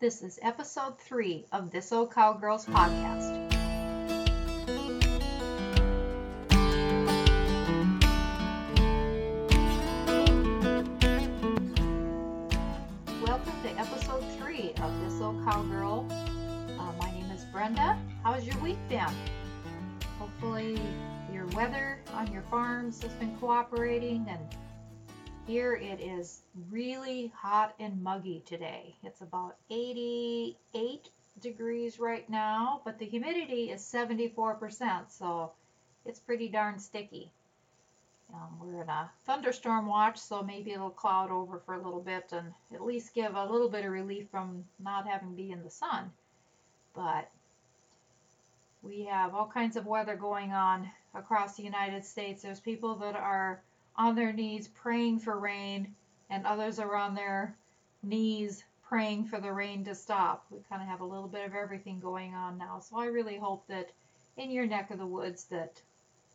This is episode three of This Old Cowgirls podcast. Welcome to episode three of This Old Cowgirl. Uh, my name is Brenda. How's your week been? Hopefully, your weather on your farms has been cooperating and here it is really hot and muggy today. It's about 88 degrees right now, but the humidity is 74%, so it's pretty darn sticky. Um, we're in a thunderstorm watch, so maybe it'll cloud over for a little bit and at least give a little bit of relief from not having to be in the sun. But we have all kinds of weather going on across the United States. There's people that are on their knees praying for rain, and others are on their knees praying for the rain to stop. We kind of have a little bit of everything going on now. So I really hope that in your neck of the woods that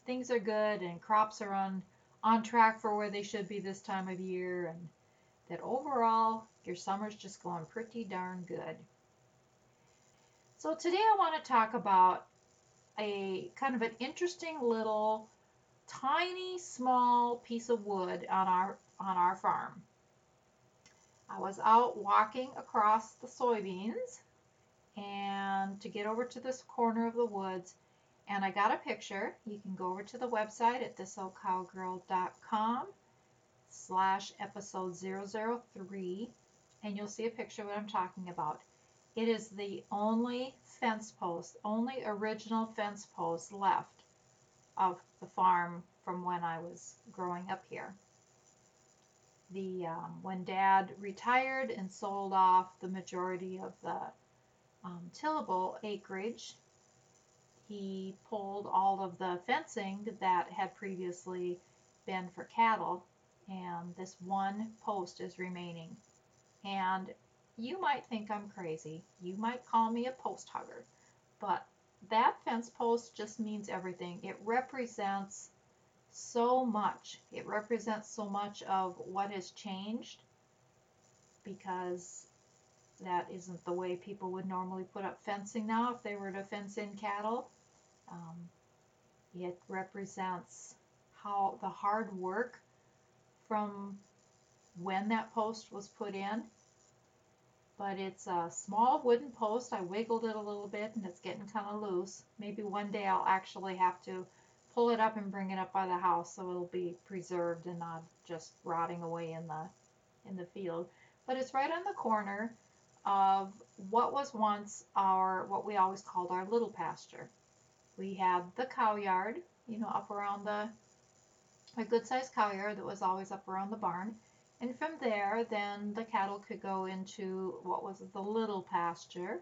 things are good and crops are on on track for where they should be this time of year and that overall your summer's just going pretty darn good. So today I want to talk about a kind of an interesting little tiny small piece of wood on our on our farm. I was out walking across the soybeans and to get over to this corner of the woods and I got a picture. You can go over to the website at thisoldcowgirl.com slash episode 003 and you'll see a picture of what I'm talking about. It is the only fence post, only original fence post left of the farm from when I was growing up here. The um, when Dad retired and sold off the majority of the um, tillable acreage, he pulled all of the fencing that had previously been for cattle, and this one post is remaining. And you might think I'm crazy. You might call me a post hugger, but that fence post just means everything. It represents so much. It represents so much of what has changed because that isn't the way people would normally put up fencing now if they were to fence in cattle. Um, it represents how the hard work from when that post was put in but it's a small wooden post. I wiggled it a little bit and it's getting kind of loose. Maybe one day I'll actually have to pull it up and bring it up by the house so it'll be preserved and not just rotting away in the in the field. But it's right on the corner of what was once our what we always called our little pasture. We had the cow yard, you know, up around the a good sized cow yard that was always up around the barn. And from there, then the cattle could go into what was the little pasture.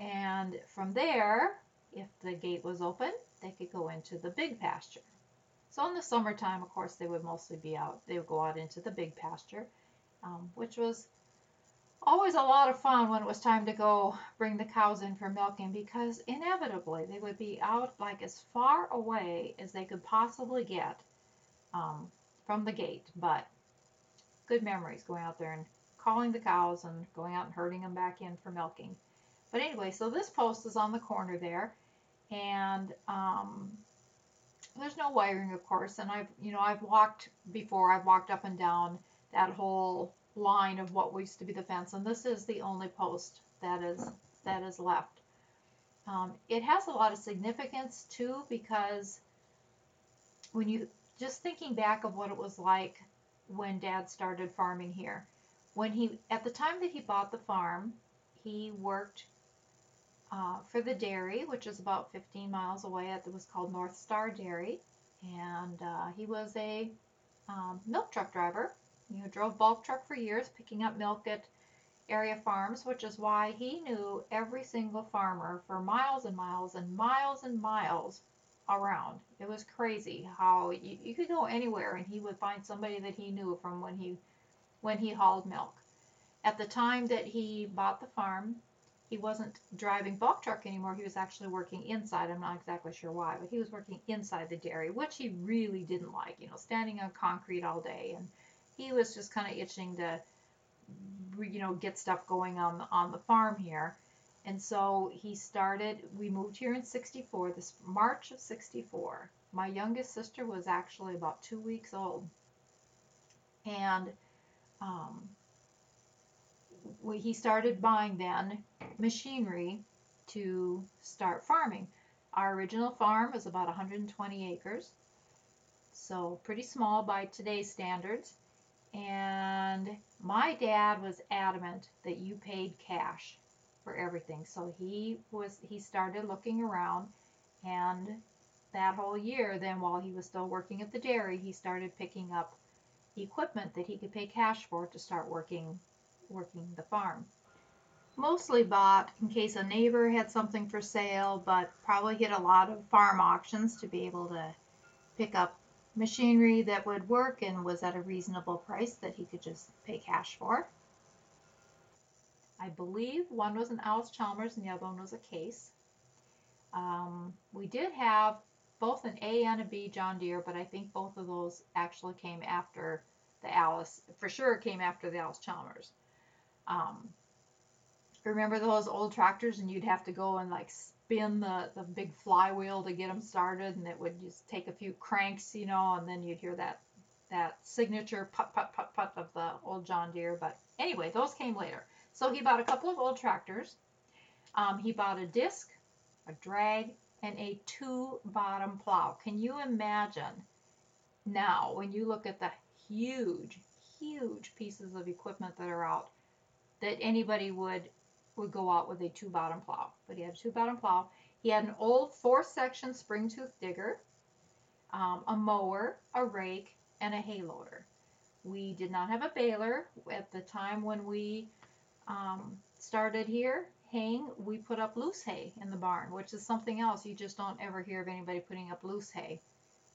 And from there, if the gate was open, they could go into the big pasture. So in the summertime, of course, they would mostly be out. They would go out into the big pasture, um, which was always a lot of fun when it was time to go bring the cows in for milking because inevitably they would be out like as far away as they could possibly get um, from the gate. But good memories going out there and calling the cows and going out and herding them back in for milking. But anyway, so this post is on the corner there, and um, there's no wiring, of course. And I've, you know, I've walked before. I've walked up and down that whole line of what used to be the fence, and this is the only post that is that is left. Um, it has a lot of significance too because when you just thinking back of what it was like when dad started farming here. When he, at the time that he bought the farm, he worked uh, for the dairy, which is about 15 miles away. At it was called North Star Dairy, and uh, he was a um, milk truck driver. Know, drove bulk truck for years, picking up milk at area farms, which is why he knew every single farmer for miles and miles and miles and miles around. It was crazy how you, you could go anywhere and he would find somebody that he knew from when he when he hauled milk. At the time that he bought the farm, he wasn't driving bulk truck anymore. He was actually working inside. I'm not exactly sure why, but he was working inside the dairy, which he really didn't like. You know, standing on concrete all day, and he was just kind of itching to you know, get stuff going on on the farm here. And so he started. We moved here in '64, this March of '64. My youngest sister was actually about two weeks old, and um, we, he started buying then machinery to start farming. Our original farm was about 120 acres, so pretty small by today's standards. And my dad was adamant that you paid cash for everything. So he was he started looking around and that whole year then while he was still working at the dairy, he started picking up equipment that he could pay cash for to start working working the farm. Mostly bought in case a neighbor had something for sale, but probably hit a lot of farm auctions to be able to pick up machinery that would work and was at a reasonable price that he could just pay cash for. I believe one was an Allis Chalmers and the other one was a Case. Um, we did have both an A and a B John Deere, but I think both of those actually came after the Allis, for sure came after the Allis Chalmers. Um, remember those old tractors and you'd have to go and like spin the, the big flywheel to get them started and it would just take a few cranks, you know, and then you'd hear that that signature put put put put of the old John Deere. But anyway, those came later. So he bought a couple of old tractors. Um, he bought a disc, a drag, and a two bottom plow. Can you imagine now when you look at the huge, huge pieces of equipment that are out that anybody would would go out with a two bottom plow. But he had a two bottom plow. He had an old four section spring tooth digger, um, a mower, a rake, and a hay loader. We did not have a baler at the time when we um, started here haying. We put up loose hay in the barn, which is something else you just don't ever hear of anybody putting up loose hay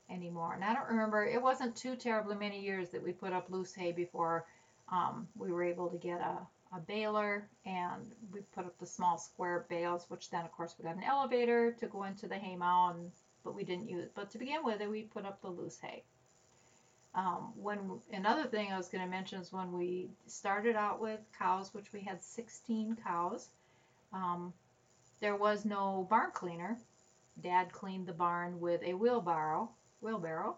anymore. And I don't remember, it wasn't too terribly many years that we put up loose hay before um, we were able to get a, a baler and we put up the small square bales, which then of course we got an elevator to go into the hay mow, and, but we didn't use. But to begin with, we put up the loose hay. Um, when another thing I was going to mention is when we started out with cows, which we had 16 cows, um, there was no barn cleaner. Dad cleaned the barn with a wheelbarrow, wheelbarrow,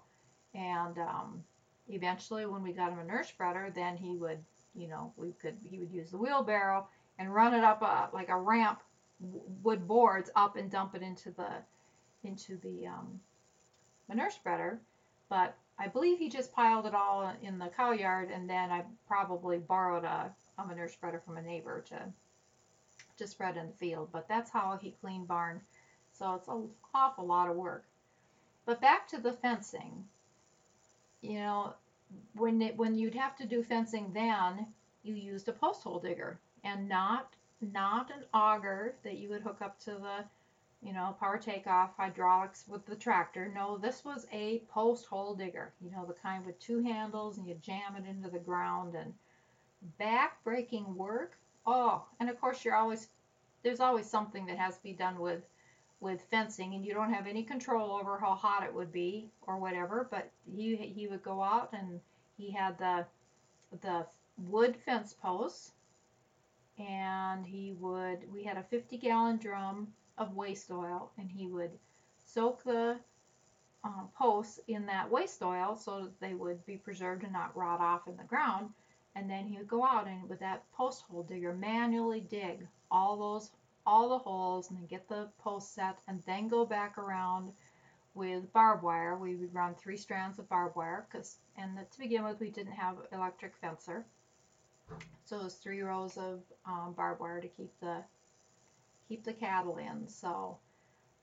and um, eventually, when we got him a nurse spreader, then he would you know, we could he would use the wheelbarrow and run it up a, like a ramp, wood boards up and dump it into the into the um, manure spreader. But I believe he just piled it all in the cow yard, and then I probably borrowed a, manure spreader from a neighbor to to spread in the field. But that's how he cleaned barn. So it's an awful lot of work. But back to the fencing. You know, when it, when you'd have to do fencing then, you used a post hole digger and not not an auger that you would hook up to the you know power takeoff hydraulics with the tractor. No, this was a post hole digger. You know the kind with two handles and you jam it into the ground and back breaking work. Oh, and of course you're always there's always something that has to be done with with fencing and you don't have any control over how hot it would be or whatever but he he would go out and he had the the wood fence posts and he would we had a 50 gallon drum of waste oil and he would soak the um, posts in that waste oil so that they would be preserved and not rot off in the ground and then he would go out and with that post hole digger manually dig all those all the holes and then get the post set and then go back around with barbed wire. We would run three strands of barbed wire because, and to begin with, we didn't have electric fencer. So it was three rows of um, barbed wire to keep the keep the cattle in. So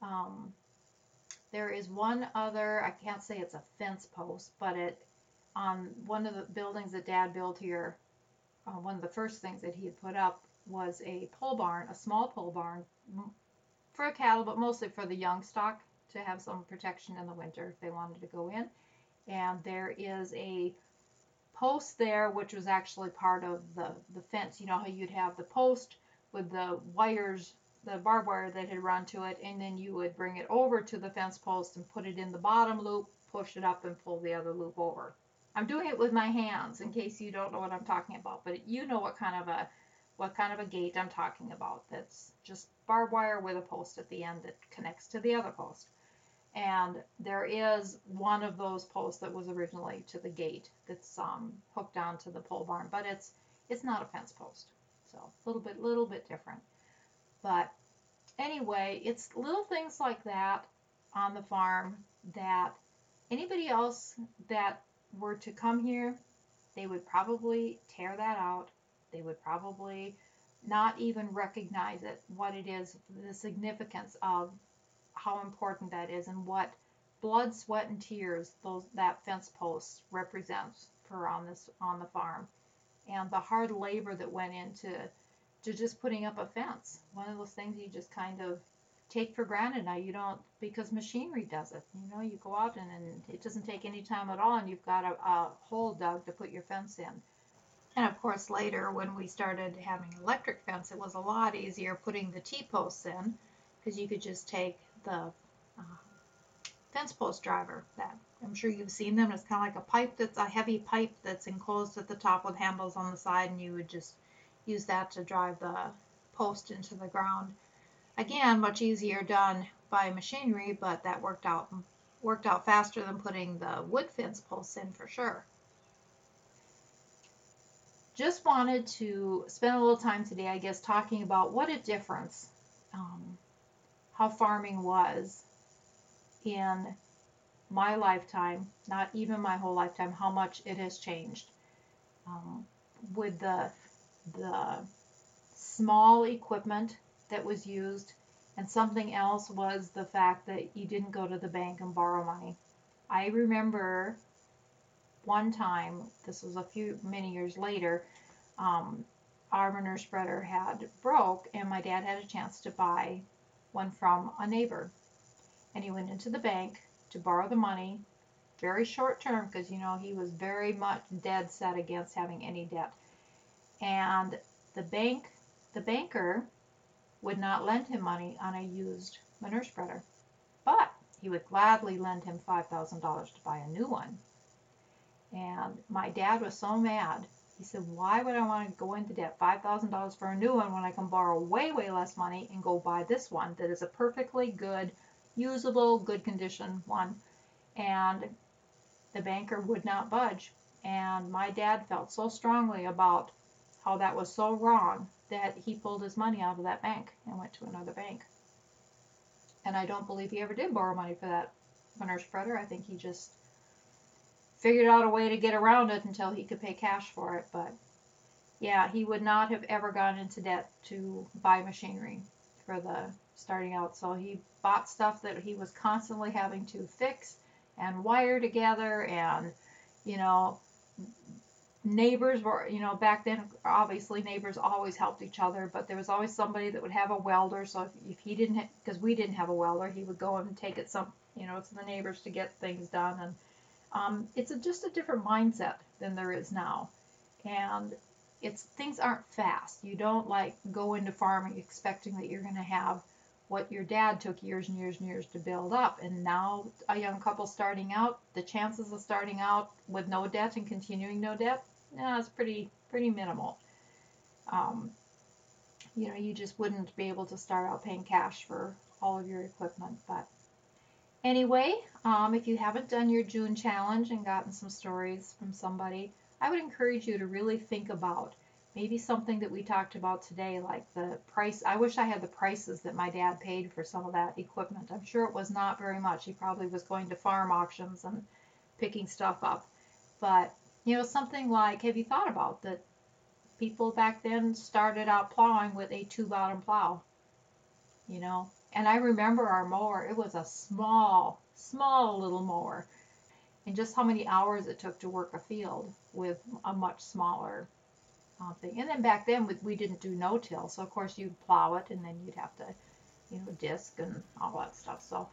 um, there is one other. I can't say it's a fence post, but it on one of the buildings that Dad built here. Uh, one of the first things that he had put up was a pole barn, a small pole barn for cattle, but mostly for the young stock to have some protection in the winter if they wanted to go in. And there is a post there, which was actually part of the, the fence. You know how you'd have the post with the wires, the barbed wire that had run to it, and then you would bring it over to the fence post and put it in the bottom loop, push it up, and pull the other loop over. I'm doing it with my hands in case you don't know what I'm talking about, but you know what kind of a what kind of a gate I'm talking about. That's just barbed wire with a post at the end that connects to the other post. And there is one of those posts that was originally to the gate that's um, hooked onto the pole barn, but it's it's not a fence post, so a little bit little bit different. But anyway, it's little things like that on the farm that anybody else that were to come here, they would probably tear that out. They would probably not even recognize it, what it is, the significance of how important that is and what blood, sweat, and tears those that fence post represents for on this on the farm, and the hard labor that went into to just putting up a fence. One of those things you just kind of take for granted now. You don't because machinery does it. You know, you go out and, and it doesn't take any time at all, and you've got a, a hole dug to put your fence in. And of course, later when we started having electric fence, it was a lot easier putting the T posts in because you could just take the uh, fence post driver that I'm sure you've seen them. It's kind of like a pipe that's a heavy pipe that's enclosed at the top with handles on the side, and you would just use that to drive the post into the ground. Again, much easier done by machinery, but that worked out worked out faster than putting the wood fence posts in for sure. Just wanted to spend a little time today, I guess, talking about what a difference um, how farming was in my lifetime, not even my whole lifetime, how much it has changed. Um, with the the small equipment that was used, and something else was the fact that you didn't go to the bank and borrow money. I remember one time, this was a few many years later, um, our manure spreader had broke, and my dad had a chance to buy one from a neighbor. And he went into the bank to borrow the money, very short term, because you know he was very much dead set against having any debt. And the bank, the banker, would not lend him money on a used manure spreader, but he would gladly lend him $5,000 to buy a new one. And my dad was so mad he said, Why would I want to go into debt $5,000 for a new one when I can borrow way, way less money and go buy this one that is a perfectly good, usable, good condition one? And the banker would not budge. And my dad felt so strongly about how that was so wrong that he pulled his money out of that bank and went to another bank. And I don't believe he ever did borrow money for that manure spreader. I think he just figured out a way to get around it until he could pay cash for it. But yeah, he would not have ever gone into debt to buy machinery for the starting out. So he bought stuff that he was constantly having to fix and wire together and you know neighbors were you know back then obviously neighbors always helped each other but there was always somebody that would have a welder so if, if he didn't because we didn't have a welder he would go and take it some you know to the neighbors to get things done and um, it's a, just a different mindset than there is now. And it's things aren't fast. You don't like go into farming expecting that you're going to have what your dad took years and years and years to build up. And now a young couple starting out, the chances of starting out with no debt and continuing no debt, yeah, it's pretty pretty minimal. Um, you know, you just wouldn't be able to start out paying cash for all of your equipment, but Anyway, um, if you haven't done your June challenge and gotten some stories from somebody, I would encourage you to really think about maybe something that we talked about today, like the price. I wish I had the prices that my dad paid for some of that equipment. I'm sure it was not very much. He probably was going to farm auctions and picking stuff up. But, you know, something like have you thought about that people back then started out plowing with a two bottom plow? You know, and I remember our mower, it was a small, small little mower. And just how many hours it took to work a field with a much smaller uh, thing. And then back then, we, we didn't do no-till. So, of course, you'd plow it and then you'd have to, you know, disc and all that stuff. So,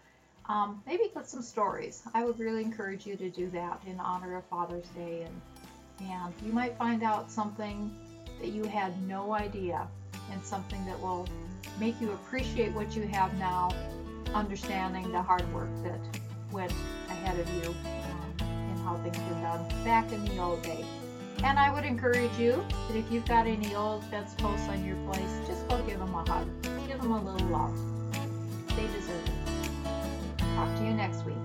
um, maybe put some stories. I would really encourage you to do that in honor of Father's Day. And, and you might find out something that you had no idea and something that will make you appreciate what you have now, understanding the hard work that went ahead of you um, and how things were done back in the old day. And I would encourage you that if you've got any old fence posts on your place, just go give them a hug. Give them a little love talk to you next week.